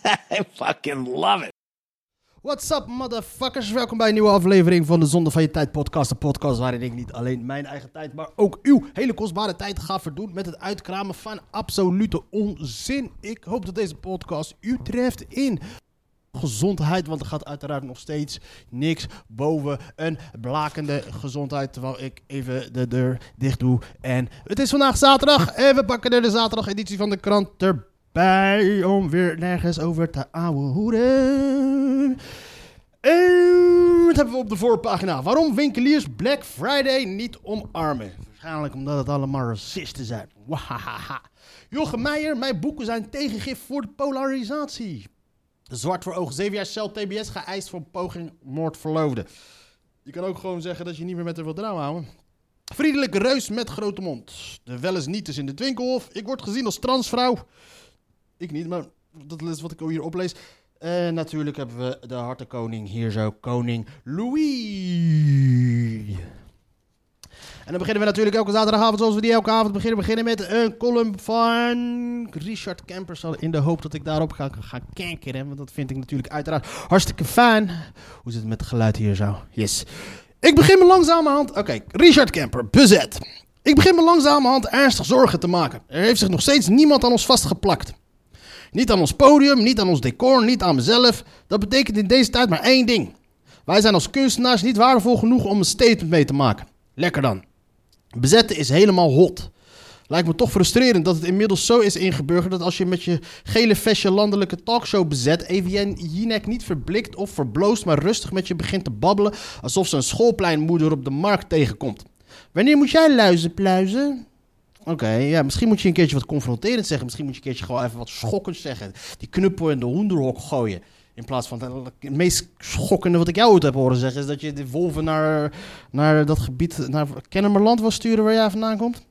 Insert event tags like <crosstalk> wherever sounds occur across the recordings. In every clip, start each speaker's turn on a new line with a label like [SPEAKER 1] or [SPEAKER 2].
[SPEAKER 1] <laughs> I fucking love it.
[SPEAKER 2] What's up, motherfuckers? Welkom bij een nieuwe aflevering van de Zonde van Je Tijd podcast. De podcast waarin ik niet alleen mijn eigen tijd, maar ook uw hele kostbare tijd ga verdoen met het uitkramen van absolute onzin. Ik hoop dat deze podcast u treft in gezondheid, want er gaat uiteraard nog steeds niks boven een blakende gezondheid. Terwijl ik even de deur dicht doe. En het is vandaag zaterdag en we pakken er de zaterdag editie van de krant erbij om weer nergens over te ouwe hoeden. En wat hebben we op de voorpagina? Waarom winkeliers Black Friday niet omarmen? Waarschijnlijk omdat het allemaal racisten zijn. Wahaha. Jochem Meijer, mijn boeken zijn tegengif voor de polarisatie. Zwart voor ogen, 7 jaar cel TBS geëist voor poging moord verloofde. Je kan ook gewoon zeggen dat je niet meer met haar wilt trouw houden. Vriendelijke reus met grote mond. De wel niet is in de Twinkelhof. Ik word gezien als transvrouw. Ik niet, maar dat is wat ik hier oplees. En natuurlijk hebben we de hartenkoning hier zo, koning Louis. En dan beginnen we natuurlijk elke zaterdagavond zoals we die elke avond beginnen. Beginnen met een column van Richard Kempers. In de hoop dat ik daarop ga gaan kankeren. Want dat vind ik natuurlijk uiteraard hartstikke fijn. Hoe zit het met het geluid hier zo? Yes. Ik begin me langzamerhand... Oké, Richard Kemper, bezet. Ik begin me langzamerhand ernstig zorgen te maken. Er heeft zich nog steeds niemand aan ons vastgeplakt. Niet aan ons podium, niet aan ons decor, niet aan mezelf. Dat betekent in deze tijd maar één ding. Wij zijn als kunstenaars niet waardevol genoeg om een statement mee te maken. Lekker dan. Bezetten is helemaal hot. Lijkt me toch frustrerend dat het inmiddels zo is ingeburgerd dat als je met je gele vestje landelijke talkshow bezet, even je Jinek niet verblikt of verbloost, maar rustig met je begint te babbelen alsof ze een schoolpleinmoeder op de markt tegenkomt. Wanneer moet jij luizen pluizen? Oké, ja, misschien moet je een keertje wat confronterend zeggen. Misschien moet je een keertje gewoon even wat schokkends zeggen. Die knuppel in de hoenderhok gooien. In plaats van het meest schokkende wat ik jou ooit heb horen zeggen... is dat je de wolven naar, naar dat gebied, naar Kennemerland wil sturen waar jij vandaan komt.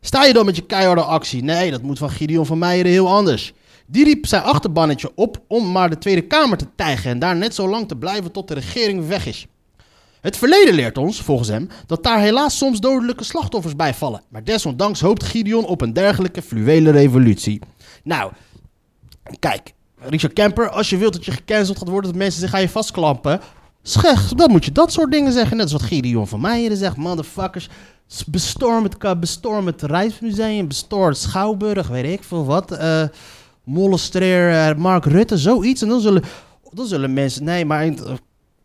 [SPEAKER 2] Sta je dan met je keiharde actie? Nee, dat moet van Gideon van Meijeren heel anders. Die riep zijn achterbannetje op om maar de Tweede Kamer te tijgen... en daar net zo lang te blijven tot de regering weg is. Het verleden leert ons, volgens hem, dat daar helaas soms dodelijke slachtoffers bij vallen. Maar desondanks hoopt Gideon op een dergelijke fluwele revolutie. Nou, kijk, Richard Kemper, als je wilt dat je gecanceld gaat worden, dat mensen zich aan je vastklampen. Scheg, dan moet je dat soort dingen zeggen. Net als wat Gideon van Meijeren zegt, motherfuckers. Bestorm het, bestorm het Rijksmuseum, bestorm het Schouwburg, weet ik veel wat. Uh, molestreer uh, Mark Rutte, zoiets. En dan zullen, dan zullen mensen, nee, maar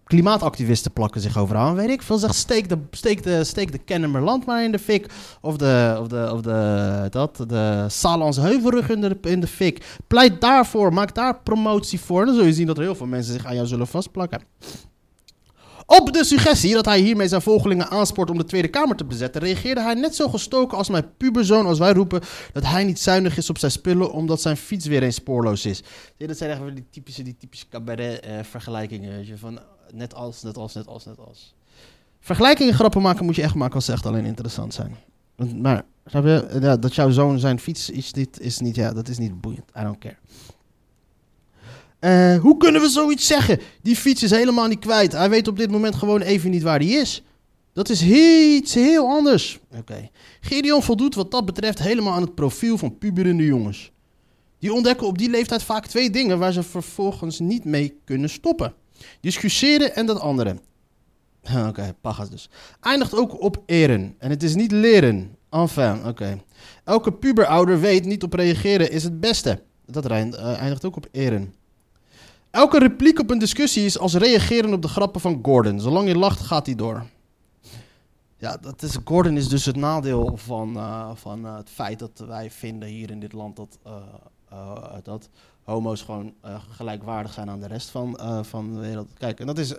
[SPEAKER 2] klimaatactivisten plakken zich overal. Weet ik veel, zeg, steek de, steek de, steek de Kennemerland maar in de fik. Of de, of de, of de, dat, de Salans Heuvelrug in de, in de fik. Pleit daarvoor, maak daar promotie voor. Dan zul je zien dat er heel veel mensen zich aan jou zullen vastplakken. Op de suggestie dat hij hiermee zijn volgelingen aanspoort om de Tweede Kamer te bezetten, reageerde hij net zo gestoken als mijn puberzoon als wij roepen dat hij niet zuinig is op zijn spullen omdat zijn fiets weer eens spoorloos is. Ja, dat zijn echt die typische, die typische cabaret-vergelijkingen. Uh, van net als, net als, net als, net als. Vergelijkingen grappen maken moet je echt maken als ze echt alleen interessant zijn. Maar ja, dat jouw zoon zijn fiets is niet, is niet, ja, dat is niet boeiend. I don't care. Uh, hoe kunnen we zoiets zeggen? Die fiets is helemaal niet kwijt. Hij weet op dit moment gewoon even niet waar hij is. Dat is iets heel anders. Oké. Gideon voldoet wat dat betreft helemaal aan het profiel van puberende jongens. Die ontdekken op die leeftijd vaak twee dingen waar ze vervolgens niet mee kunnen stoppen. Discussiëren en dat andere. <laughs> Oké, okay, pagas dus. Eindigt ook op eren. En het is niet leren. Enfin, oké. Elke puberouder weet niet op reageren is het beste. Dat eindigt ook op eren. Elke repliek op een discussie is als reageren op de grappen van Gordon. Zolang je lacht, gaat hij door. Ja, dat is, Gordon is dus het nadeel van, uh, van het feit dat wij vinden hier in dit land dat, uh, dat homo's gewoon gelijkwaardig zijn aan de rest van, van de wereld. Kijk, en dat is,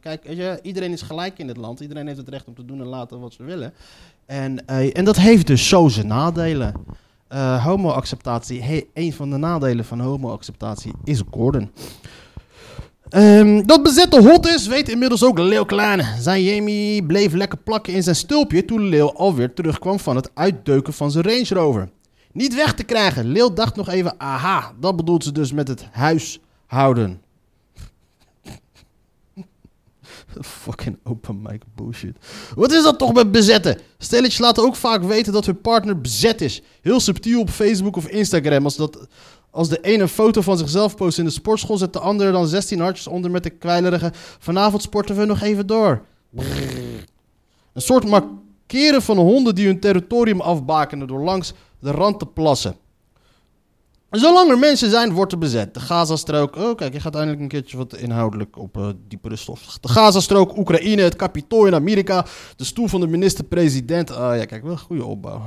[SPEAKER 2] kijk, weet je, iedereen is gelijk in dit land. Iedereen heeft het recht om te doen en laten wat ze willen. En, en dat heeft dus zo zijn nadelen. Eh, homo-acceptatie. Hey, een van de nadelen van homo-acceptatie is Gordon. Ehm, dat bezette hot is, weet inmiddels ook Leeuw Kleine. Zijn Jamie bleef lekker plakken in zijn stulpje toen Leeuw alweer terugkwam van het uitdeuken van zijn Range Rover. Niet weg te krijgen. Leeuw dacht nog even, aha, dat bedoelt ze dus met het huishouden. <laughs> Fucking open mic bullshit. Wat is dat toch met bezetten? Stelletjes laten ook vaak weten dat hun partner bezet is. Heel subtiel op Facebook of Instagram. Als, dat, als de ene een foto van zichzelf post in de sportschool, zet de andere dan 16 hartjes onder met de kwijlerige. Vanavond sporten we nog even door. Een soort markeren van honden die hun territorium afbakenen door langs de rand te plassen. Zolang er mensen zijn, wordt er bezet. De Gazastrook. Oh, kijk, je gaat eindelijk een keertje wat inhoudelijk op uh, diepere stof. De Gazastrook, Oekraïne, het Capitool in Amerika. De stoel van de minister-president. Ah ja, kijk, wel een goede opbouw.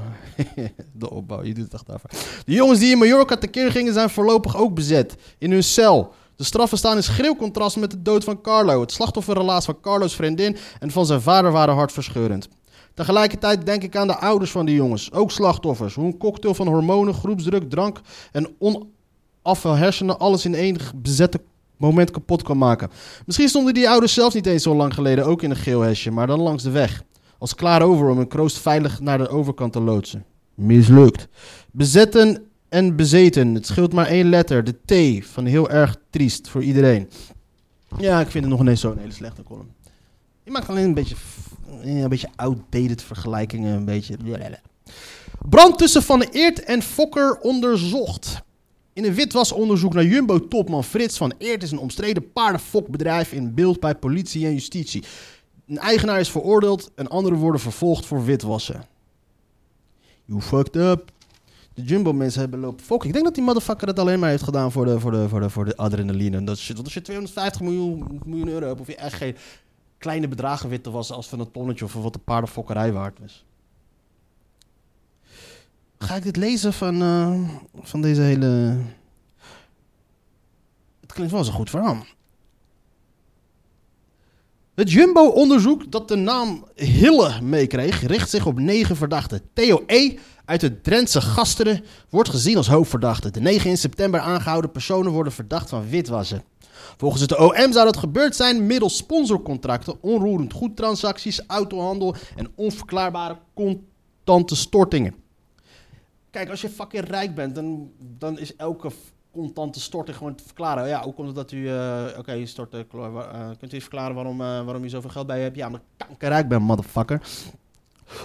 [SPEAKER 2] <laughs> de opbouw, je doet het echt daarvoor. De jongens die in Mallorca tekeer gingen, zijn voorlopig ook bezet. In hun cel. De straffen staan in schreeuw contrast met de dood van Carlo. Het slachtofferrelaas van Carlo's vriendin en van zijn vader waren hartverscheurend. Tegelijkertijd denk ik aan de ouders van die jongens, ook slachtoffers. Hoe een cocktail van hormonen, groepsdruk, drank en onaffe hersenen alles in één bezette moment kapot kan maken. Misschien stonden die ouders zelfs niet eens zo lang geleden ook in een geel hesje, maar dan langs de weg. Als klaar over om een kroost veilig naar de overkant te loodsen. Mislukt. Bezetten en bezeten. Het scheelt maar één letter, de T, van heel erg triest voor iedereen. Ja, ik vind het nog ineens zo'n hele slechte column. Je maakt alleen een beetje, een beetje outdated vergelijkingen. Een beetje. Brand tussen Van Eert en Fokker onderzocht. In een witwasonderzoek naar Jumbo-topman Frits van Eert is een omstreden paardenfokbedrijf in beeld bij politie en justitie. Een eigenaar is veroordeeld en anderen worden vervolgd voor witwassen. You fucked up. De Jumbo-mensen hebben lopen fokken. Ik denk dat die motherfucker het alleen maar heeft gedaan voor de, voor de, voor de, voor de adrenaline. Dat shit. Want als je 250 miljoen, miljoen euro hebt, of je echt geen kleine bedragen witte was als van een tonnetje of wat de paardenfokkerij waard was. Ga ik dit lezen van, uh, van deze hele. Het klinkt wel zo goed verhaal. Het Jumbo-onderzoek dat de naam Hille meekreeg, richt zich op negen verdachten. Theo E. uit het Drentse Gasteren wordt gezien als hoofdverdachte. De negen in september aangehouden personen worden verdacht van witwassen. Volgens het OM zou dat gebeurd zijn middels sponsorcontracten, onroerend goedtransacties, autohandel en onverklaarbare contante stortingen. Kijk, als je fucking rijk bent, dan, dan is elke contante storting gewoon te verklaren. Ja, hoe komt het dat u... Uh, Oké, okay, stort... Uh, kunt u verklaren waarom, uh, waarom u zoveel geld bij je hebt? Ja, omdat ik kankerrijk ben, motherfucker.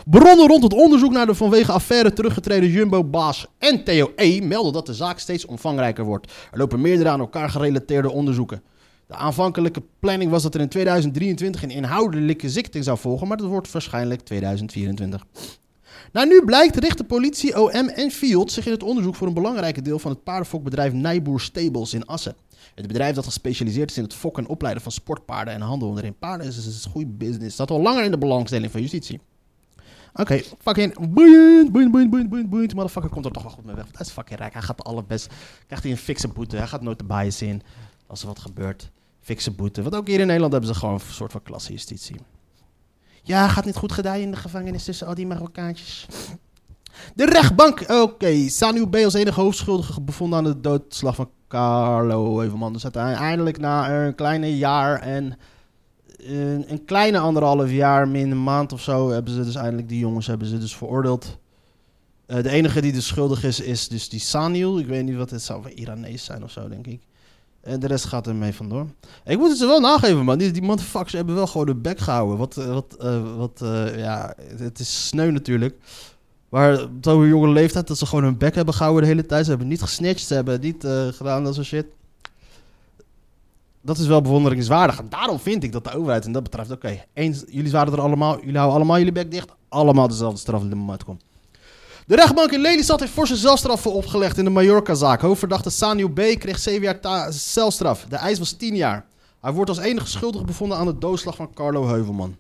[SPEAKER 2] Bronnen rond het onderzoek naar de vanwege affaire teruggetreden Jumbo-baas en Theo E. melden dat de zaak steeds omvangrijker wordt. Er lopen meerdere aan elkaar gerelateerde onderzoeken. De aanvankelijke planning was dat er in 2023 een inhoudelijke zikting zou volgen, maar dat wordt waarschijnlijk 2024. Nou, nu blijkt richten politie, OM en Field zich in het onderzoek voor een belangrijke deel van het paardenfokbedrijf Nijboer Stables in Assen. Het bedrijf dat gespecialiseerd is in het fokken en opleiden van sportpaarden en handel erin. Paarden is, een goede business. Dat al langer in de belangstelling van justitie. Oké, okay, fucking boeiend, boeiend, boeiend, boeiend, boeiend. Motherfucker komt er toch wel goed mee weg. Hij is fucking rijk. Hij gaat de allerbest. Krijgt hij een fikse boete. Hij gaat nooit de bias in. Als er wat gebeurt. Fikse boete. Want ook hier in Nederland hebben ze gewoon een soort van klassejustitie. Ja, gaat niet goed gedaan in de gevangenis tussen al die Marokkaantjes. De rechtbank. Oké, okay. Sanu B. als enige hoofdschuldige bevonden aan de doodslag van Carlo Evenman. Dus uiteindelijk na een kleine jaar en een, een, kleine anderhalf jaar, min een maand of zo, hebben ze dus eindelijk die jongens hebben ze dus veroordeeld. Uh, de enige die dus schuldig is, is dus die Saniel. Ik weet niet wat het zou, Iranees zijn of zo, denk ik. En de rest gaat er mee vandoor. Ik moet het ze wel nageven, man. Die, die motherfuckers hebben wel gewoon de bek gehouden. Wat, wat, uh, wat ja, het is sneu natuurlijk. Maar op zo'n jonge leeftijd dat ze gewoon hun bek hebben gehouden de hele tijd. Ze hebben niet gesnitcht, ze hebben niet uh, gedaan dat soort shit. Dat is wel bewonderingswaardig. En daarom vind ik dat de overheid en dat betreft, oké, eens, jullie waren er allemaal, jullie houden allemaal jullie bek dicht. Allemaal dezelfde straf die er uitkomt. De rechtbank in Lelystad heeft forse zelfstraffen opgelegd in de Mallorca-zaak. Hoofdverdachte Sanio B. kreeg 7 jaar celstraf. De eis was 10 jaar. Hij wordt als enige schuldige bevonden aan de doodslag van Carlo Heuvelman.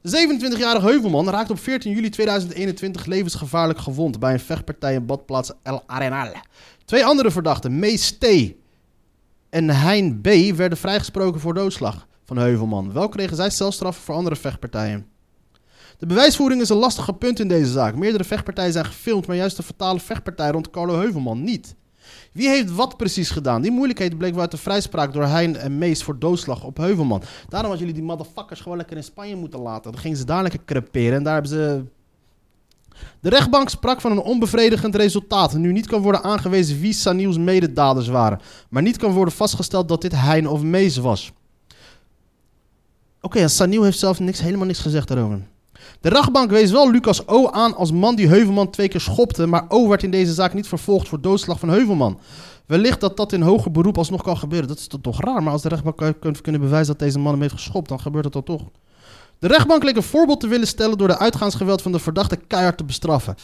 [SPEAKER 2] De 27-jarige Heuvelman raakt op 14 juli 2021 levensgevaarlijk gewond bij een vechtpartij in badplaats El Arenal. Twee andere verdachten, Mees T. en Hein B. werden vrijgesproken voor doodslag van Heuvelman. Wel kregen zij celstraffen voor andere vechtpartijen. De bewijsvoering is een lastige punt in deze zaak. Meerdere vechtpartijen zijn gefilmd, maar juist de fatale vechtpartij rond Carlo Heuvelman niet. Wie heeft wat precies gedaan? Die moeilijkheid bleek wel uit de vrijspraak door Hein en Mees voor doodslag op Heuvelman. Daarom hadden jullie die motherfuckers gewoon lekker in Spanje moeten laten. Dan gingen ze daar lekker creperen en daar hebben ze... De rechtbank sprak van een onbevredigend resultaat. Nu niet kan worden aangewezen wie Saniels mededaders waren. Maar niet kan worden vastgesteld dat dit Hein of Mees was. Oké, en Saniel heeft zelf niks, helemaal niks gezegd daarover. De rechtbank wees wel Lucas O aan als man die Heuvelman twee keer schopte, maar O werd in deze zaak niet vervolgd voor doodslag van Heuvelman. Wellicht dat dat in hoger beroep alsnog kan gebeuren. Dat is toch, raar, maar als de rechtbank kunnen bewijzen dat deze man hem heeft geschopt, dan gebeurt dan toch. De rechtbank leek een voorbeeld te willen stellen door de uitgaansgeweld van de verdachte keihard te bestraffen.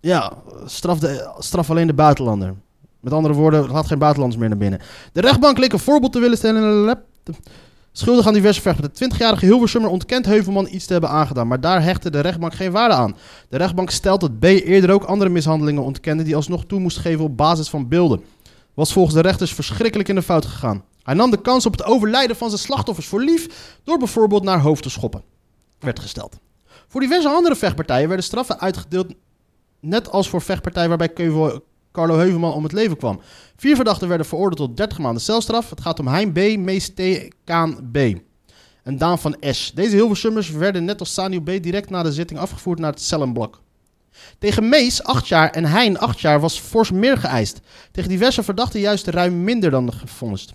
[SPEAKER 2] Ja, straf, de, straf alleen de buitenlander. Met andere woorden, laat geen buitenlanders meer naar binnen. De rechtbank leek een voorbeeld te willen stellen. Schuldig aan diverse vechtpartijen. De 20-jarige Hilversummer ontkent Heuvelman iets te hebben aangedaan, maar daar hechtte de rechtbank geen waarde aan. De rechtbank stelt dat B eerder ook andere mishandelingen ontkende die alsnog toe moest geven op basis van beelden. Was volgens de rechters verschrikkelijk in de fout gegaan. Hij nam de kans op het overlijden van zijn slachtoffers voor lief door bijvoorbeeld naar hoofd te schoppen. Werd gesteld. Voor diverse andere vechtpartijen werden straffen uitgedeeld, net als voor vechtpartijen waarbij Carlo Heuvelman om het leven kwam. Vier verdachten werden veroordeeld tot 30 maanden celstraf. Het gaat om Hein B., Mees T., Kaan B. En Daan van S. Deze Hilversummers werden net als Sanio B. direct na de zitting afgevoerd naar het cellenblok. Tegen Mees, 8 jaar, en Hein, 8 jaar, was fors meer geëist. Tegen diverse verdachten juist ruim minder dan gevonnist.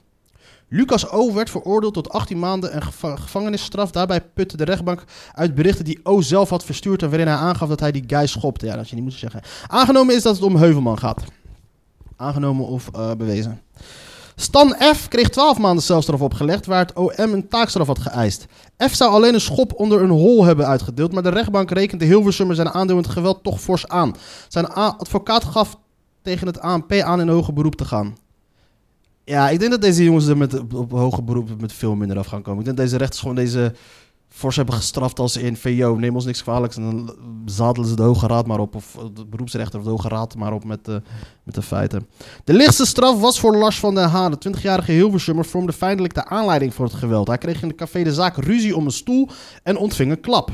[SPEAKER 2] Lucas O. werd veroordeeld tot 18 maanden en geva- gevangenisstraf. Daarbij putte de rechtbank uit berichten die O. zelf had verstuurd... en waarin hij aangaf dat hij die guy schopte. Ja, dat je niet moeten zeggen. Aangenomen is dat het om Heuvelman gaat. Aangenomen of eh, bewezen. Stan F. kreeg 12 maanden celstraf opgelegd, waar het OM een taakstraf had geëist. F zou alleen een schop onder een hol hebben uitgedeeld, maar de rechtbank rekende Hilversummer zijn aandeel in het geweld toch fors aan. Zijn advocaat gaf tegen het ANP aan in hoger beroep te gaan. Ja, ik denk dat deze jongens er met, op, op hoger beroep met veel minder af gaan komen. Ik denk dat deze rechters gewoon deze fors hebben gestraft als in VO. Neem ons niks kwalijks en dan zadelen ze de Hoge Raad maar op. Of de beroepsrechter of de Hoge Raad maar op met, de met de feiten. De lichtste straf was voor Lars van den Haan. De 20-jarige Hilversummer vormde feitelijk de aanleiding voor het geweld. Hij kreeg in de café de zaak ruzie om een stoel en ontving een klap.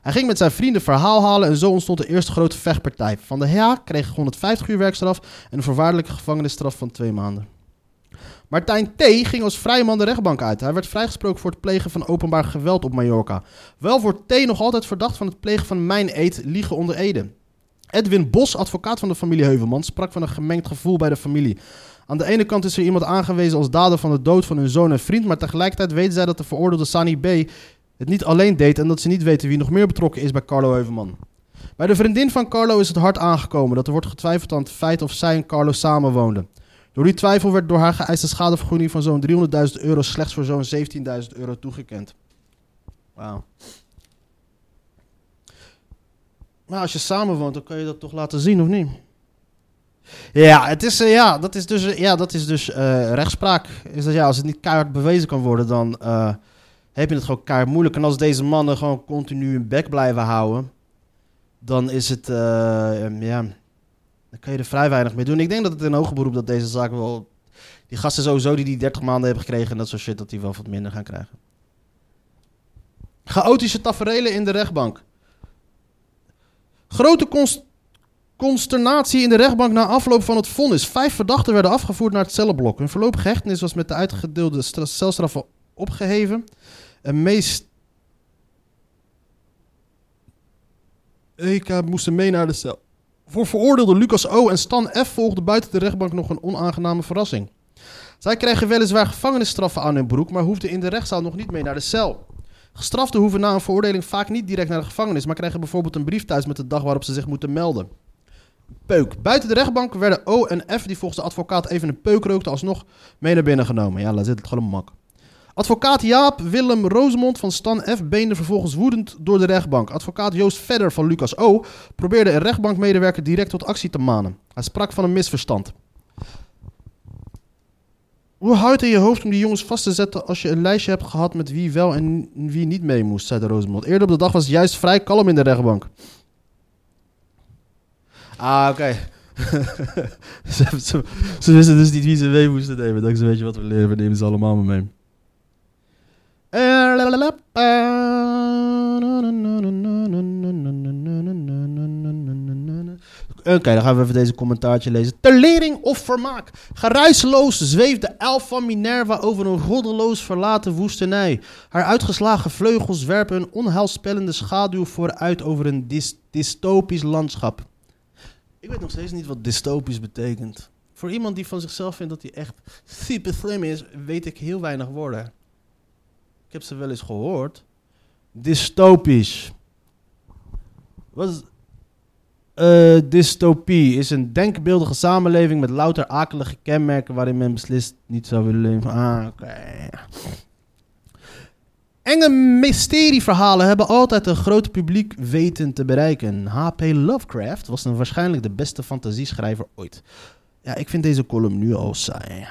[SPEAKER 2] Hij ging met zijn vrienden verhaal halen en zo ontstond de eerste grote vechtpartij. Van de H kreeg 150 uur werkstraf en een voorwaardelijke gevangenisstraf van twee maanden. Martijn T. ging als vrije man de rechtbank uit. Hij werd vrijgesproken voor het plegen van openbaar geweld op Mallorca. Wel wordt T. nog altijd verdacht van het plegen van mijn-eed, liegen onder Ede. Edwin Bos, advocaat van de familie Heuvelman, sprak van een gemengd gevoel bij de familie. Aan de ene kant is er iemand aangewezen als dader van de dood van hun zoon en vriend, maar tegelijkertijd weten zij dat de veroordeelde Sani B. het niet alleen deed en dat ze niet weten wie nog meer betrokken is bij Carlo Heuvelman. Bij de vriendin van Carlo is het hard aangekomen dat er wordt getwijfeld aan het feit of zij en Carlo samenwoonden. Door die twijfel werd door haar geëiste schadevergoeding van zo'n 300.000 euro slechts voor zo'n 17.000 euro toegekend. Wauw. Maar als je samenwoont, dan kan je dat toch laten zien, of niet? Ja, het is, eh, ja, dat is dus, eh, ja, dat is dus eh, rechtspraak. Is dat, ja, als het niet keihard bewezen kan worden, dan heb je het gewoon keihard moeilijk. En als deze mannen gewoon continu hun bek blijven houden, dan is het, ja, dan kan je er vrij weinig mee doen. Ik denk dat het in hoger beroep dat deze zaak wel, die gasten sowieso die die 30 maanden hebben gekregen en dat soort shit, dat die wel wat minder gaan krijgen. Chaotische taferelen in de rechtbank. Grote cons- consternatie in de rechtbank na afloop van het vonnis. Vijf verdachten werden afgevoerd naar het cellenblok. Hun voorlopige hechtenis was met de uitgedeelde stra- celstraffen opgeheven. En meest... EK moesten mee naar de cel. Voor veroordeelde Lucas O. en Stan F. volgde buiten de rechtbank nog een onaangename verrassing. Zij kregen weliswaar gevangenisstraffen aan hun broek, maar hoefden in de rechtszaal nog niet mee naar de cel. Gestraften hoeven na een veroordeling vaak niet direct naar de gevangenis, maar krijgen bijvoorbeeld een brief thuis met de dag waarop ze zich moeten melden. Peuk. Buiten de rechtbank werden O en F, die volgens de advocaat even een peuk rookten, alsnog mee naar binnen genomen. Ja, laat zit het gewoon mak. Advocaat Jaap Willem Rosemond van Stan F. beende vervolgens woedend door de rechtbank. Advocaat Joost Vedder van Lucas O. probeerde een rechtbankmedewerker direct tot actie te manen. Hij sprak van een misverstand. Hoe houdt het in je hoofd om die jongens vast te zetten als je een lijstje hebt gehad met wie wel en wie niet mee moest, zei de Rosemond. Eerder op de dag was juist vrij kalm in de rechtbank. Ah, oké. <laughs> ze, wisten dus niet wie ze mee moesten nemen. Dankzij weet je wat we leren, we nemen ze allemaal mee. Oké, dan gaan we even deze commentaartje lezen. Ter lering of vermaak. Geruisloos zweeft de elf van Minerva over een goddeloos verlaten woestenij. Haar uitgeslagen vleugels werpen een onheilspellende schaduw vooruit over een dys- dystopisch landschap. Ik weet nog steeds niet wat dystopisch betekent. Voor iemand die van zichzelf vindt dat hij echt super slim is, weet ik heel weinig woorden. Ik heb ze wel eens gehoord. Dystopisch. Wat is... Eh, dystopie is een denkbeeldige samenleving met louter akelige kenmerken waarin men beslist niet zou willen leven. Ah, oké. Enge mysterieverhalen hebben altijd een groot publiek weten te bereiken. H.P. Lovecraft was dan waarschijnlijk de beste fantasieschrijver ooit. Ja, ik vind deze column nu al saai.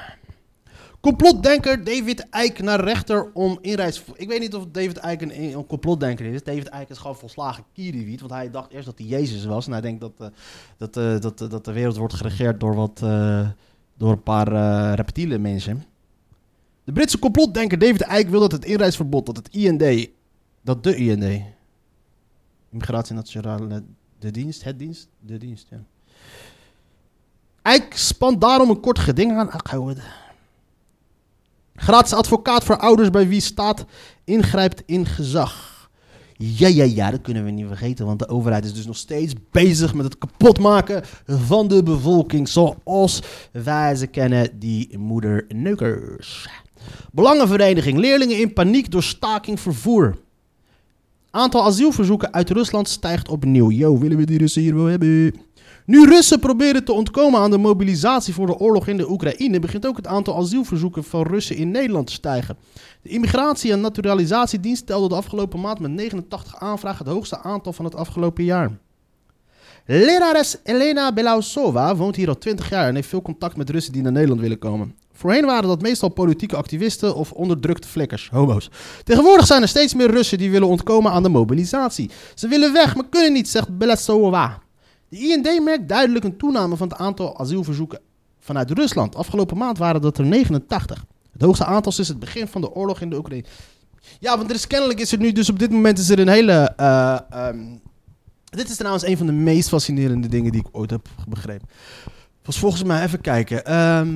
[SPEAKER 2] Complotdenker David Icke naar rechter om inreis... Ik weet niet of David Icke een, complotdenker is. David Icke is gewoon volslagen kierenwiet. Want hij dacht eerst dat hij Jezus was. En hij denkt dat, eh, dat, eh, dat, eh, dat de wereld wordt geregeerd door, wat, door een paar reptiele mensen. De Britse complotdenker David Icke wil dat het inreisverbod, dat het IND... Dat de IND... Immigratie Nationale... De dienst? Het dienst? De dienst, ja. Icke spant daarom een kort geding aan... Ach. Gratis advocaat voor ouders bij wie staat ingrijpt in gezag. Ja, ja, ja, dat kunnen we niet vergeten, want de overheid is dus nog steeds bezig met het kapotmaken van de bevolking zoals wij ze kennen, die moederneukers. Belangenvereniging, leerlingen in paniek door staking vervoer. Aantal asielverzoeken uit Rusland stijgt opnieuw. Yo, willen we die Russen hier wel hebben? Nu Russen proberen te ontkomen aan de mobilisatie voor de oorlog in de Oekraïne, begint ook het aantal asielverzoeken van Russen in Nederland te stijgen. De Immigratie- en Naturalisatiedienst telde de afgelopen maand met 89 aanvragen het hoogste aantal van het afgelopen jaar. Lerares Elena Belausova woont hier al 20 jaar en heeft veel contact met Russen die naar Nederland willen komen. Voorheen waren dat meestal politieke activisten of onderdrukte flikkers, homo's. Tegenwoordig zijn er steeds meer Russen die willen ontkomen aan de mobilisatie. Ze willen weg, maar kunnen niet, zegt Belausova. De IND merkt duidelijk een toename van het aantal asielverzoeken vanuit Rusland. Afgelopen maand waren dat er 89. Het hoogste aantal sinds het begin van de oorlog in de Oekraïne. Ja, want er is kennelijk is er nu, dus op dit moment is er een hele. eh, ehm, dit is trouwens een van de meest fascinerende dingen die ik ooit heb begrepen. Was volgens mij even kijken. ehm,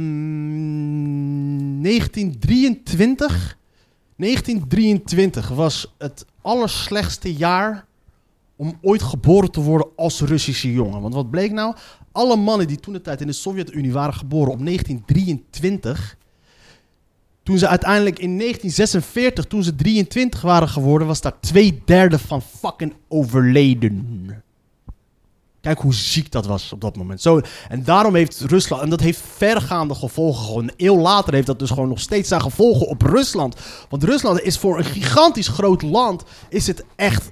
[SPEAKER 2] 1923. 1923 was het allerslechtste jaar om ooit geboren te worden als Russische jongen. Want wat bleek nou? Alle mannen die toen de tijd in de Sovjet-Unie waren geboren op 1923... Toen ze uiteindelijk in 1946, toen ze 23 waren geworden, was daar twee derde van fucking overleden. Kijk hoe ziek dat was op dat moment. Zo, en daarom heeft Rusland, en dat heeft vergaande gevolgen. Gewoon een eeuw later heeft dat dus gewoon nog steeds zijn gevolgen op Rusland. Want Rusland is voor een gigantisch groot land, is het echt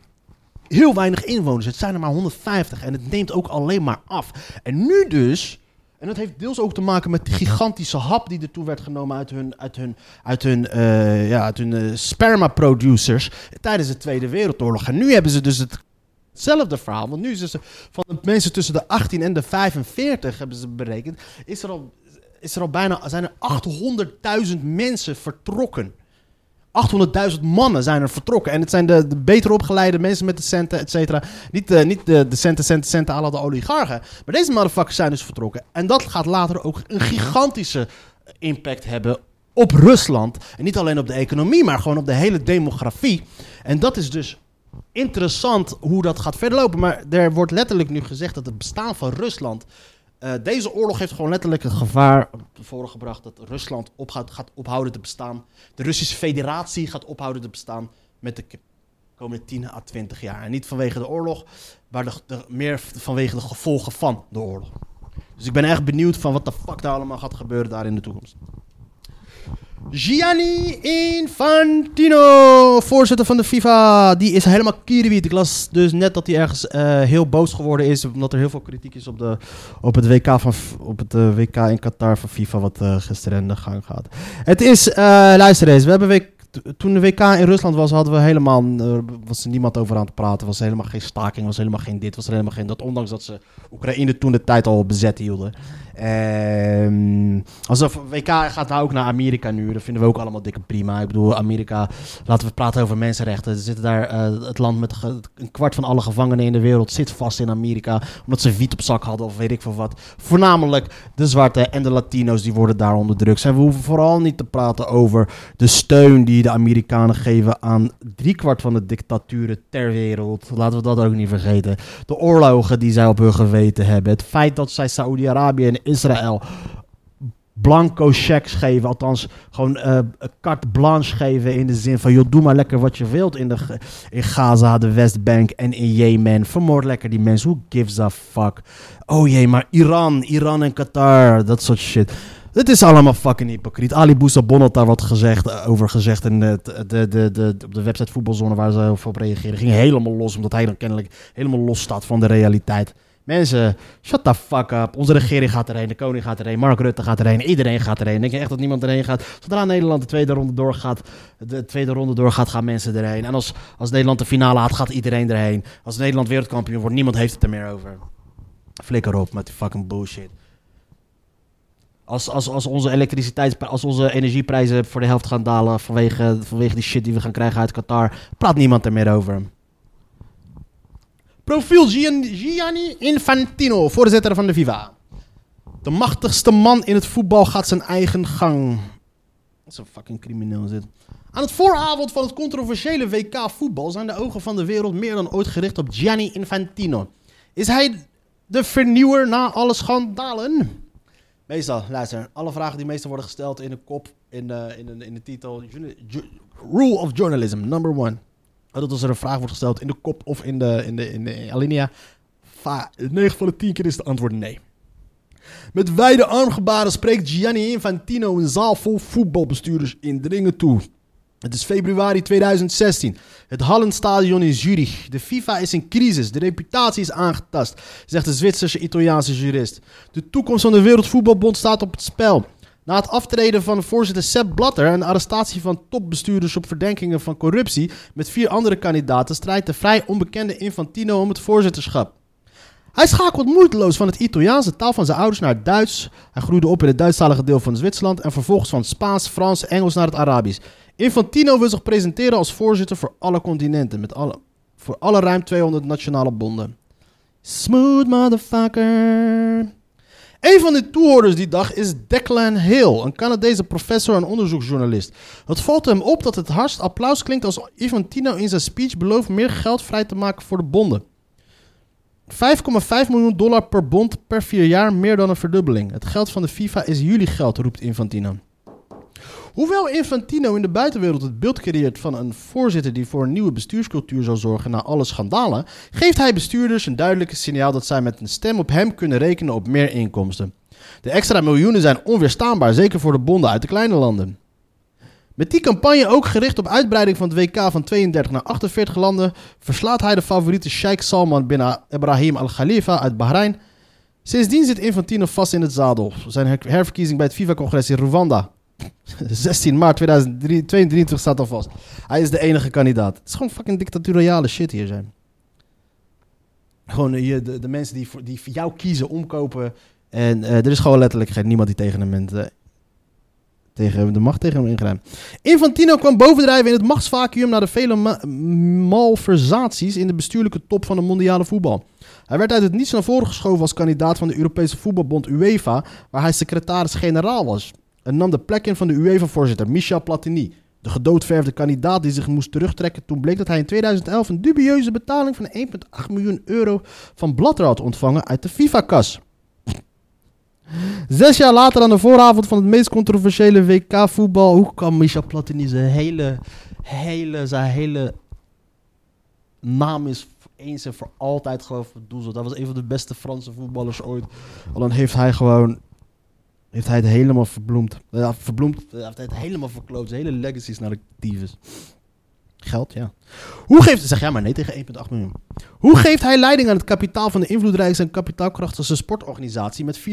[SPEAKER 2] heel weinig inwoners. Het zijn er maar 150 en het neemt ook alleen maar af. En nu dus, en dat heeft deels ook te maken met die gigantische hap die ertoe werd genomen uit hun, uit hun, uit hun, eh, ja, uit hun eh, sperma producers tijdens de Tweede Wereldoorlog. En nu hebben ze dus het Hetzelfde verhaal, want nu is ze van de mensen tussen de 18 en de 45 hebben ze berekend, is er al, is er al bijna, zijn er 800.000 mensen vertrokken. 800.000 mannen zijn er vertrokken. En het zijn de, de beter opgeleide mensen met de centen, et cetera. Niet, de, niet de, de centen, centen, centen la de oligarchen. Maar deze motherfuckers zijn dus vertrokken. En dat gaat later ook een gigantische impact hebben op Rusland. En niet alleen op de economie, maar gewoon op de hele demografie. En dat is dus interessant hoe dat gaat verder lopen. Maar er wordt letterlijk nu gezegd dat het bestaan van Rusland. Eh, deze oorlog heeft gewoon letterlijk het gevaar voorgebracht dat Rusland op gaat, gaat ophouden te bestaan. De Russische Federatie gaat ophouden te bestaan met de komende 10 à 20 jaar. En niet vanwege de oorlog, maar de- meer vanwege de gevolgen van de oorlog. Dus ik ben echt benieuwd van wat de fuck daar allemaal gaat gebeuren daar in de toekomst. Gianni Infantino, voorzitter van de FIFA, die is helemaal kierenwiet. Ik las dus net dat hij ergens eh, heel boos geworden is, omdat er heel veel kritiek is op, de, op het WK, van, op het, eh, WK in Qatar van FIFA, wat eh, gisteren in de gang gaat. Het is, luister eens, we hebben toen de WK in Rusland was, hadden we helemaal, was er niemand over aan het praten, was er helemaal geen staking, was helemaal geen dit, was er helemaal geen dat, ondanks dat ze Oekraïne toen de tijd al bezet hielden. Ehm alsof WK gaat nou ook naar Amerika nu. Dat vinden we ook allemaal dikke prima. Ik bedoel, Amerika, laten we praten over mensenrechten. Er zitten daar eh, het land met een kwart van alle gevangenen in de wereld zit vast in Amerika. Omdat ze wiet op zak hadden of weet ik veel wat. Voornamelijk de zwarte en de Latino's die worden daar onderdrukt. En we hoeven vooral niet te praten over de steun die de Amerikanen geven aan driekwart van de dictaturen ter wereld. Laten we dat ook niet vergeten. De oorlogen die zij op hun geweten hebben. Het feit dat zij Saoedi-Arabië en Israël blanco checks geven. Althans, gewoon eh carte blanche geven in de zin van... joh, doe maar lekker wat je wilt in, de, in Gaza, de Westbank en in Jemen. Vermoord lekker die mensen. Who gives a fuck? Oh jee, maar Iran, Iran en Qatar, dat soort shit. Het is allemaal fucking hypocriet. Ali Boussabon had daar wat gezegd, eh, over gezegd in de, de, de, de, op de website Voetbalzone waar ze op reageren. Ging helemaal los, omdat hij dan kennelijk helemaal los staat van de realiteit. Mensen, shut the fuck up. Onze regering gaat erheen, de koning gaat erheen, Mark Rutte gaat erheen, iedereen gaat erheen. Denk je echt dat niemand erheen gaat? Zodra Nederland de tweede ronde doorgaat, de tweede ronde doorgaat, gaan mensen erheen. En als, als Nederland de finale haalt, gaat iedereen erheen. Als Nederland wereldkampioen wordt, niemand heeft het er meer over. Flikker op met die fucking bullshit. Als, als, als onze elektriciteits, als onze energieprijzen voor de helft gaan dalen vanwege, vanwege die shit die we gaan krijgen uit Qatar, praat niemand er meer over. Profiel Gian- Gianni Infantino, voorzitter van de FIFA. De machtigste man in het voetbal gaat zijn eigen gang. Wat een fucking crimineel is dit. Aan het vooravond van het controversiële WK voetbal zijn de ogen van de wereld meer dan ooit gericht op Gianni Infantino. Is hij de vernieuwer na alle schandalen? Meestal, luister, alle vragen die meestal worden gesteld in de kop, in de, in de, in de titel. Rule of journalism, number one. Dat als er een vraag wordt gesteld in de kop of in de, in de, in de alinea. Va 9 van de 10 keer is het antwoord nee. Met wijde armgebaren spreekt Gianni Infantino een zaal vol voetbalbestuurders indringend toe. Het is februari 2016. Het Hallenstadion in Zurich. De FIFA is in crisis. De reputatie is aangetast, zegt de Zwitserse Italiaanse jurist. De toekomst van de Wereldvoetbalbond staat op het spel. Na het aftreden van voorzitter Sepp Blatter en de arrestatie van topbestuurders op verdenkingen van corruptie met vier andere kandidaten strijdt de vrij onbekende Infantino om het voorzitterschap. Hij schakelt moeiteloos van het Italiaans, de taal van zijn ouders, naar het Duits. Hij groeide op in het Duitsstalige deel van Zwitserland en vervolgens van Spaans, Frans, Engels naar het Arabisch. Infantino wil zich presenteren als voorzitter voor alle continenten, met alle, voor alle ruim 200 nationale bonden. Smooth motherfucker. Een van de toehoorders die dag is Declan Hill, een Canadese professor en onderzoeksjournalist. Het valt hem op dat het hardst applaus klinkt als Infantino in zijn speech belooft meer geld vrij te maken voor de bonden. 5,5 miljoen dollar per bond per vier jaar, meer dan een verdubbeling. Het geld van de FIFA is jullie geld, roept Infantino. Hoewel Infantino in de buitenwereld het beeld creëert van een voorzitter die voor een nieuwe bestuurscultuur zal zorgen na alle schandalen, geeft hij bestuurders een duidelijke signaal dat zij met een stem op hem kunnen rekenen op meer inkomsten. De extra miljoenen zijn onweerstaanbaar, zeker voor de bonden uit de kleine landen. Met die campagne ook gericht op uitbreiding van het WK van 32 naar 48 landen, verslaat hij de favoriete Sheikh Salman bin Ibrahim Al Khalifa uit Bahrein. Sindsdien zit Infantino vast in het zadel. Zijn her- herverkiezing bij het FIFA-congres in Rwanda <laughs> 16 maart 2022 staat al vast. Hij is de enige kandidaat. Het is gewoon fucking dictatoriale shit hier zijn. Gewoon eh, de, de mensen die voor, die voor jou kiezen, omkopen. En eh, er is gewoon letterlijk geen, niemand die tegen hem tegen de macht tegen hem ingrijpt. Infantino kwam bovendrijven in het machtsvacuum na de vele ma- malversaties in de bestuurlijke top van de mondiale voetbal. Hij werd uit het niets naar voren geschoven als kandidaat van de Europese voetbalbond UEFA, waar hij secretaris-generaal was. En nam de plek in van de UEFA-voorzitter Michel Platini, de gedoodverfde kandidaat die zich moest terugtrekken toen bleek dat hij in 2011 een dubieuze betaling van 1,8 miljoen euro van Blatter had ontvangen uit de FIFA-kas. Zes jaar later aan de vooravond van het meest controversiële WK-voetbal, hoe kan Michel Platini zijn hele, hele, zijn hele naam is eens en voor altijd gewoon verdoezeld. Dat was een van de beste Franse voetballers ooit. Al dan heeft hij gewoon heeft hij het helemaal verbloemd. Ja, verbloemd. ja, Heeft hij het helemaal verkloot. Zijn hele legacy is naar de. Geld, ja. Hoe geeft... Zeg jij maar nee tegen 1,8 miljoen. Hoe geeft hij leiding aan het kapitaal van de invloedrijkste en kapitaalkrachtigste sportorganisatie met 4,5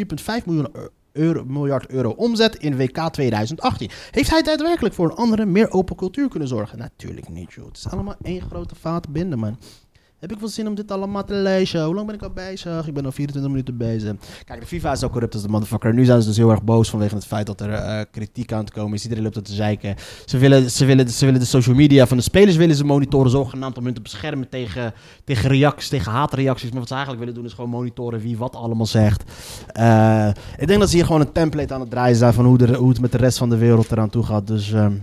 [SPEAKER 2] miljoen euro, miljard euro omzet in WK 2018? Heeft hij daadwerkelijk voor een andere, meer open cultuur kunnen zorgen? Natuurlijk niet, joh. Het is allemaal één grote vaat binden, man. Heb ik wel zin om dit allemaal te lezen? Hoe lang ben ik al bezig? Ik ben al 24 minuten bezig. Kijk, de FIFA is zo corrupt als de motherfucker. Nu zijn ze dus heel erg boos vanwege het feit dat er eh, kritiek aan het komen is. Iedereen loopt er te zeiken. Ze willen, ze, willen, ze willen de social media van de spelers willen ze monitoren, zogenaamd om hun te beschermen tegen, tegen reacties, tegen haatreacties. Maar wat ze eigenlijk willen doen is gewoon monitoren wie wat allemaal zegt. Eh, ik denk dat ze hier gewoon een template aan het draaien zijn van hoe, de, hoe het met de rest van de wereld eraan toe gaat. Dus... ehm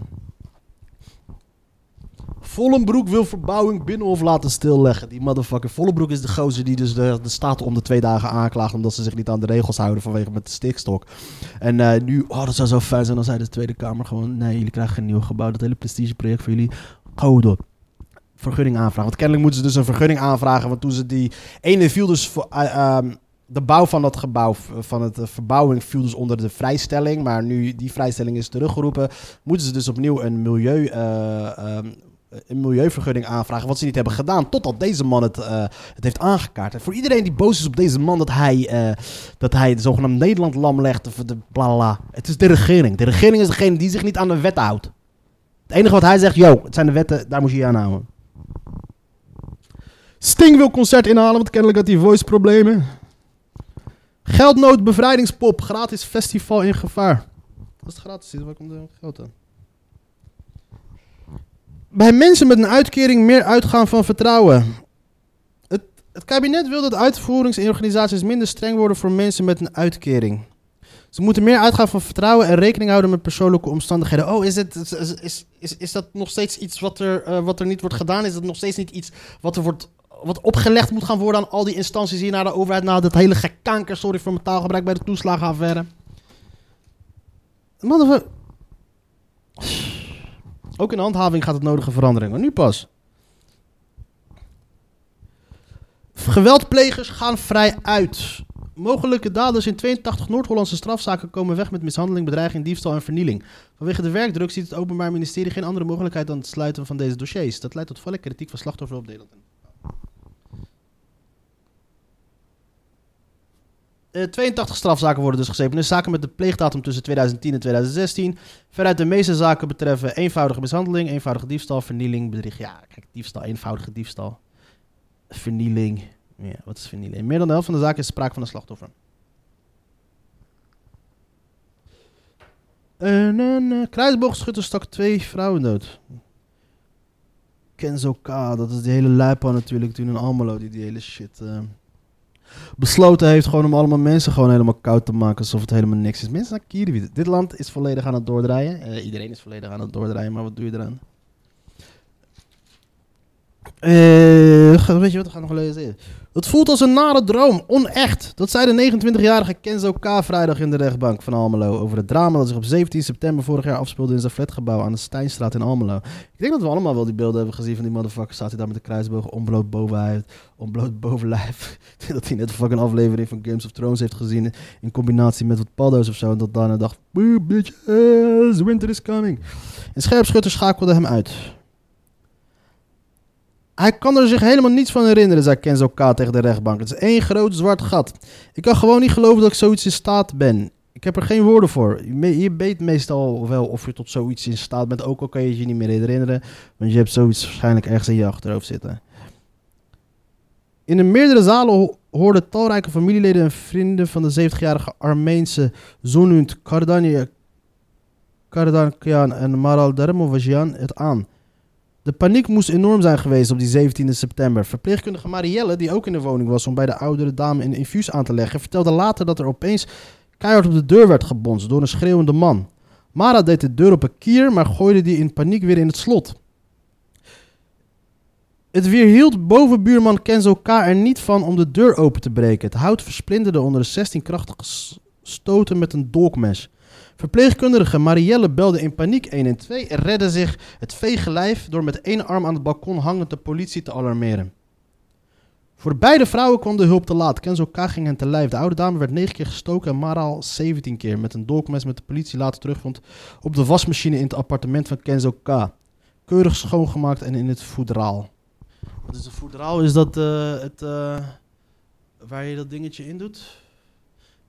[SPEAKER 2] Vollenbroek wil verbouwing Binnenhof laten stilleggen. Die motherfucker. Vollenbroek is de gozer die dus de, staat om de twee dagen aanklaagt... omdat ze zich niet aan de regels houden vanwege met de stikstok. En eh, nu, oh, dat zou zo fijn zijn als zei de Tweede Kamer gewoon... nee, jullie krijgen geen nieuw gebouw. Dat hele prestigeproject voor jullie, go door. Vergunning aanvragen. Want kennelijk moeten ze dus een vergunning aanvragen. Want toen ze die ene viel dus... Voor, eh, ehm, de bouw van dat gebouw, van het eh, verbouwing, viel dus onder de vrijstelling. Maar nu die vrijstelling is teruggeroepen, moeten ze dus opnieuw een milieu, eh, ehm, een milieuvergunning aanvragen. Wat ze niet hebben gedaan, totdat deze man het, eh, het heeft aangekaart. En voor iedereen die boos is op deze man dat hij, eh, dat hij de zogenaamde Nederland lam legt, of de bla. Het is de regering. De regering is degene die zich niet aan de wet houdt. Het enige wat hij zegt, yo, het zijn de wetten, daar moet je je aan houden. Sting wil concert inhalen, want kennelijk had hij voice problemen. Geldnood bevrijdingspop, gratis festival in gevaar. Als het gratis is, waar komt er geld aan? Bij mensen met een uitkering meer uitgaan van vertrouwen. Het, het kabinet wil dat uitvoerings- en organisaties minder streng worden voor mensen met een uitkering. Ze moeten meer uitgaan van vertrouwen en rekening houden met persoonlijke omstandigheden. Oh, is, het, is, is, is, dat nog steeds iets wat er, eh, wat er niet wordt gedaan? Is dat nog steeds niet iets wat er wordt wat opgelegd moet gaan worden aan al die instanties hier naar de overheid, na dat hele gekanker, sorry voor mijn taalgebruik, bij de toeslagenaffaire. Motherfucker. Ook in de handhaving gaat het nodige verandering, maar nu pas. Geweldplegers gaan vrij uit. Mogelijke daders in 82 Noord-Hollandse strafzaken komen weg met mishandeling, bedreiging, diefstal en vernieling. Vanwege de werkdruk ziet het Openbaar Ministerie geen andere mogelijkheid dan het sluiten van deze dossiers. Dat leidt tot volle kritiek van slachtoffers op Nederland. 82 strafzaken worden dus geseponeerd. Zaken met de pleegdatum tussen 2010 en 2016. Veruit de meeste zaken betreffen eenvoudige mishandeling, eenvoudige diefstal, vernieling, bedrieg. Ja, kijk, diefstal, eenvoudige diefstal. Vernieling. Ja, wat is vernieling? In meer dan de helft van de zaken is sprake van een slachtoffer. En een uh, kruisboogschutter stak twee vrouwen dood. Kenzo K, dat is die hele luipa natuurlijk toen in Almelo die die hele shit... eh, besloten heeft gewoon om allemaal mensen gewoon helemaal koud te maken alsof het helemaal niks is. Mensen naar. Dit land is volledig aan het doordraaien. Eh, iedereen is volledig aan het doordraaien, maar wat doe je eraan? Ga- weet je wat, we gaan nog lezen. Het voelt als een nare droom, onecht. Dat zei de 29-jarige Kenzo K. vrijdag in de rechtbank van Almelo over het drama dat zich op 17 september vorig jaar afspeelde in zijn flatgebouw aan de Steinstraat in Almelo. Ik denk dat we allemaal wel die beelden hebben gezien van die motherfucker. Staat hij daar met de kruisboog onbloot bovenlijf. Onbloot bovenlijf. <laughs> Dat hij net een fucking aflevering van Games of Thrones heeft gezien in combinatie met wat paddo's of zo. En dat daarna dacht, "Boo, bitches, winter is coming. En scherpschutter schakelde hem uit. Hij kan er zich helemaal niets van herinneren, zei Kenzo K. tegen de rechtbank. Het is één groot zwart gat. Ik kan gewoon niet geloven dat ik zoiets in staat ben. Ik heb er geen woorden voor. Je weet meestal wel of je tot zoiets in staat bent, ook al kan je je niet meer herinneren. Want je hebt zoiets waarschijnlijk ergens in je achterhoofd zitten. In de meerdere zalen ho- hoorden talrijke familieleden en vrienden van de 70-jarige Armeense Zonunt Kardankian en Maral Dermovajian het aan. De paniek moest enorm zijn geweest op die 17 september. Verpleegkundige Marielle, die ook in de woning was om bij de oudere dame een infuus aan te leggen, vertelde later dat er opeens keihard op de deur werd gebonst door een schreeuwende man. Mara deed de deur op een kier, maar gooide die in paniek weer in het slot. Het weerhield bovenbuurman Kenzo K. er niet van om de deur open te breken. Het hout versplinterde onder de 16 krachtige stoten met een dolkmes. Verpleegkundige Marielle belde in paniek 112 en redde zich het vege lijf door met één arm aan het balkon hangend de politie te alarmeren. Voor beide vrouwen kwam de hulp te laat. Kenzo K. ging hen te lijf. De oude dame werd 9 keer gestoken en Maral 17 keer met een dolkmes met de politie later terugvond op de wasmachine in het appartement van Kenzo K. Keurig schoongemaakt en in het voedraal. Wat is een voedraal? Is dat eh, het eh, waar je dat dingetje in doet?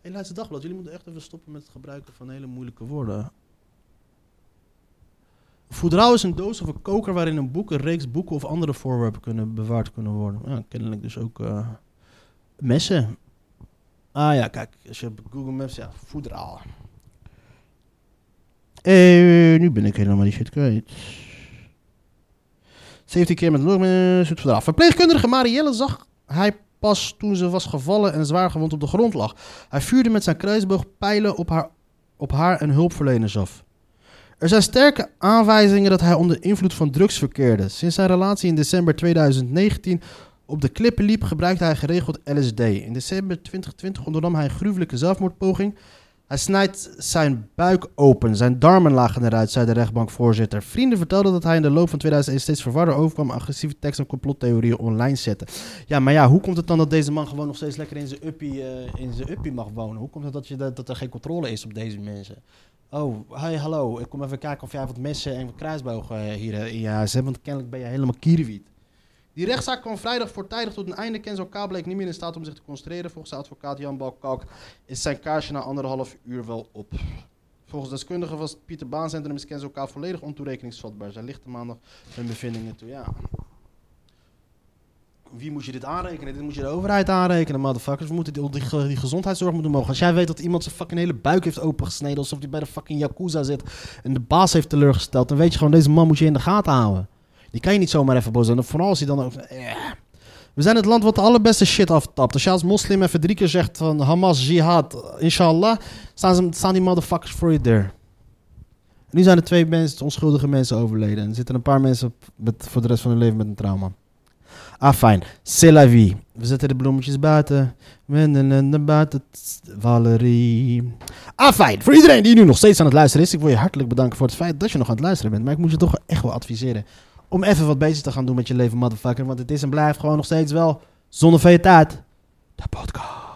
[SPEAKER 2] Hé, Leidse Dagblad, jullie moeten echt even stoppen met het gebruiken van hele moeilijke woorden. Voedraal is een doos of een koker waarin een boek, een reeks boeken of andere voorwerpen kunnen bewaard kunnen worden. Ja, kennelijk dus ook eh, messen. Ah ja, kijk, als je Google Maps, ja, voedraal. Eh, nu ben ik helemaal die shit kwijt. 17 keer met meer zoet verdrag. Verpleegkundige Marielle zag hij pas toen ze was gevallen en zwaar gewond op de grond lag. Hij vuurde met zijn kruisboog pijlen op haar, op haar en hulpverleners af. Er zijn sterke aanwijzingen dat hij onder invloed van drugs verkeerde. Sinds zijn relatie in december 2019 op de klippen liep, gebruikte hij geregeld LSD. In december 2020 ondernam hij een gruwelijke zelfmoordpoging. Hij snijdt zijn buik open. Zijn darmen lagen eruit, zei de rechtbankvoorzitter. Vrienden vertelden dat hij in de loop van 2001 steeds verwarder overkwam, agressieve teksten en complottheorieën online zette. Ja, maar ja, hoe komt het dan dat deze man gewoon nog steeds lekker in zijn uppie, eh, in zijn uppie mag wonen? Hoe komt het dat, je, dat, dat er geen controle is op deze mensen? Oh, hi, hallo. Ik kom even kijken of jij wat messen en kruisbogen eh, hier eh, in je huis hebt, want kennelijk ben je helemaal kierwiet. Die rechtszaak kwam vrijdag voortijdig tot een einde. Kenzo K. bleek niet meer in staat om zich te concentreren. Volgens advocaat Jan Balkalk is zijn kaarsje na anderhalf uur wel op. Volgens deskundigen was Pieter Baan Centrum is Kenzo K. volledig ontoerekeningsvatbaar. Zij ligt de maandag hun bevindingen toe. Ja. Wie moet je dit aanrekenen? Dit moet je de overheid aanrekenen, motherfuckers. We moeten die gezondheidszorg moeten mogen. Als jij weet dat iemand zijn fucking hele buik heeft opengesneden... alsof hij bij de fucking Yakuza zit... en de baas heeft teleurgesteld... dan weet je gewoon, deze man moet je in de gaten houden. Die kan je niet zomaar even boos zijn. Vooral als hij dan eh. We zijn het land wat de allerbeste shit aftapt. Als je als moslim even drie keer zegt van Hamas, jihad, inshallah... staan, ze, staan die motherfuckers voor je deur. Nu zijn er twee mensen, onschuldige mensen overleden. En er zitten een paar mensen met, voor de rest van hun leven met een trauma. Ah, fijn. C'est la vie. We zetten de bloemetjes buiten. Wenden buiten. Valerie. Ah, fijn. Voor iedereen die nu nog steeds aan het luisteren is. Ik wil je hartelijk bedanken voor het feit dat je nog aan het luisteren bent. Maar ik moet je toch echt wel adviseren. Om even wat bezig te gaan doen met je leven, motherfucker. Want het is en blijft gewoon nog steeds wel zonder tijd. De podcast.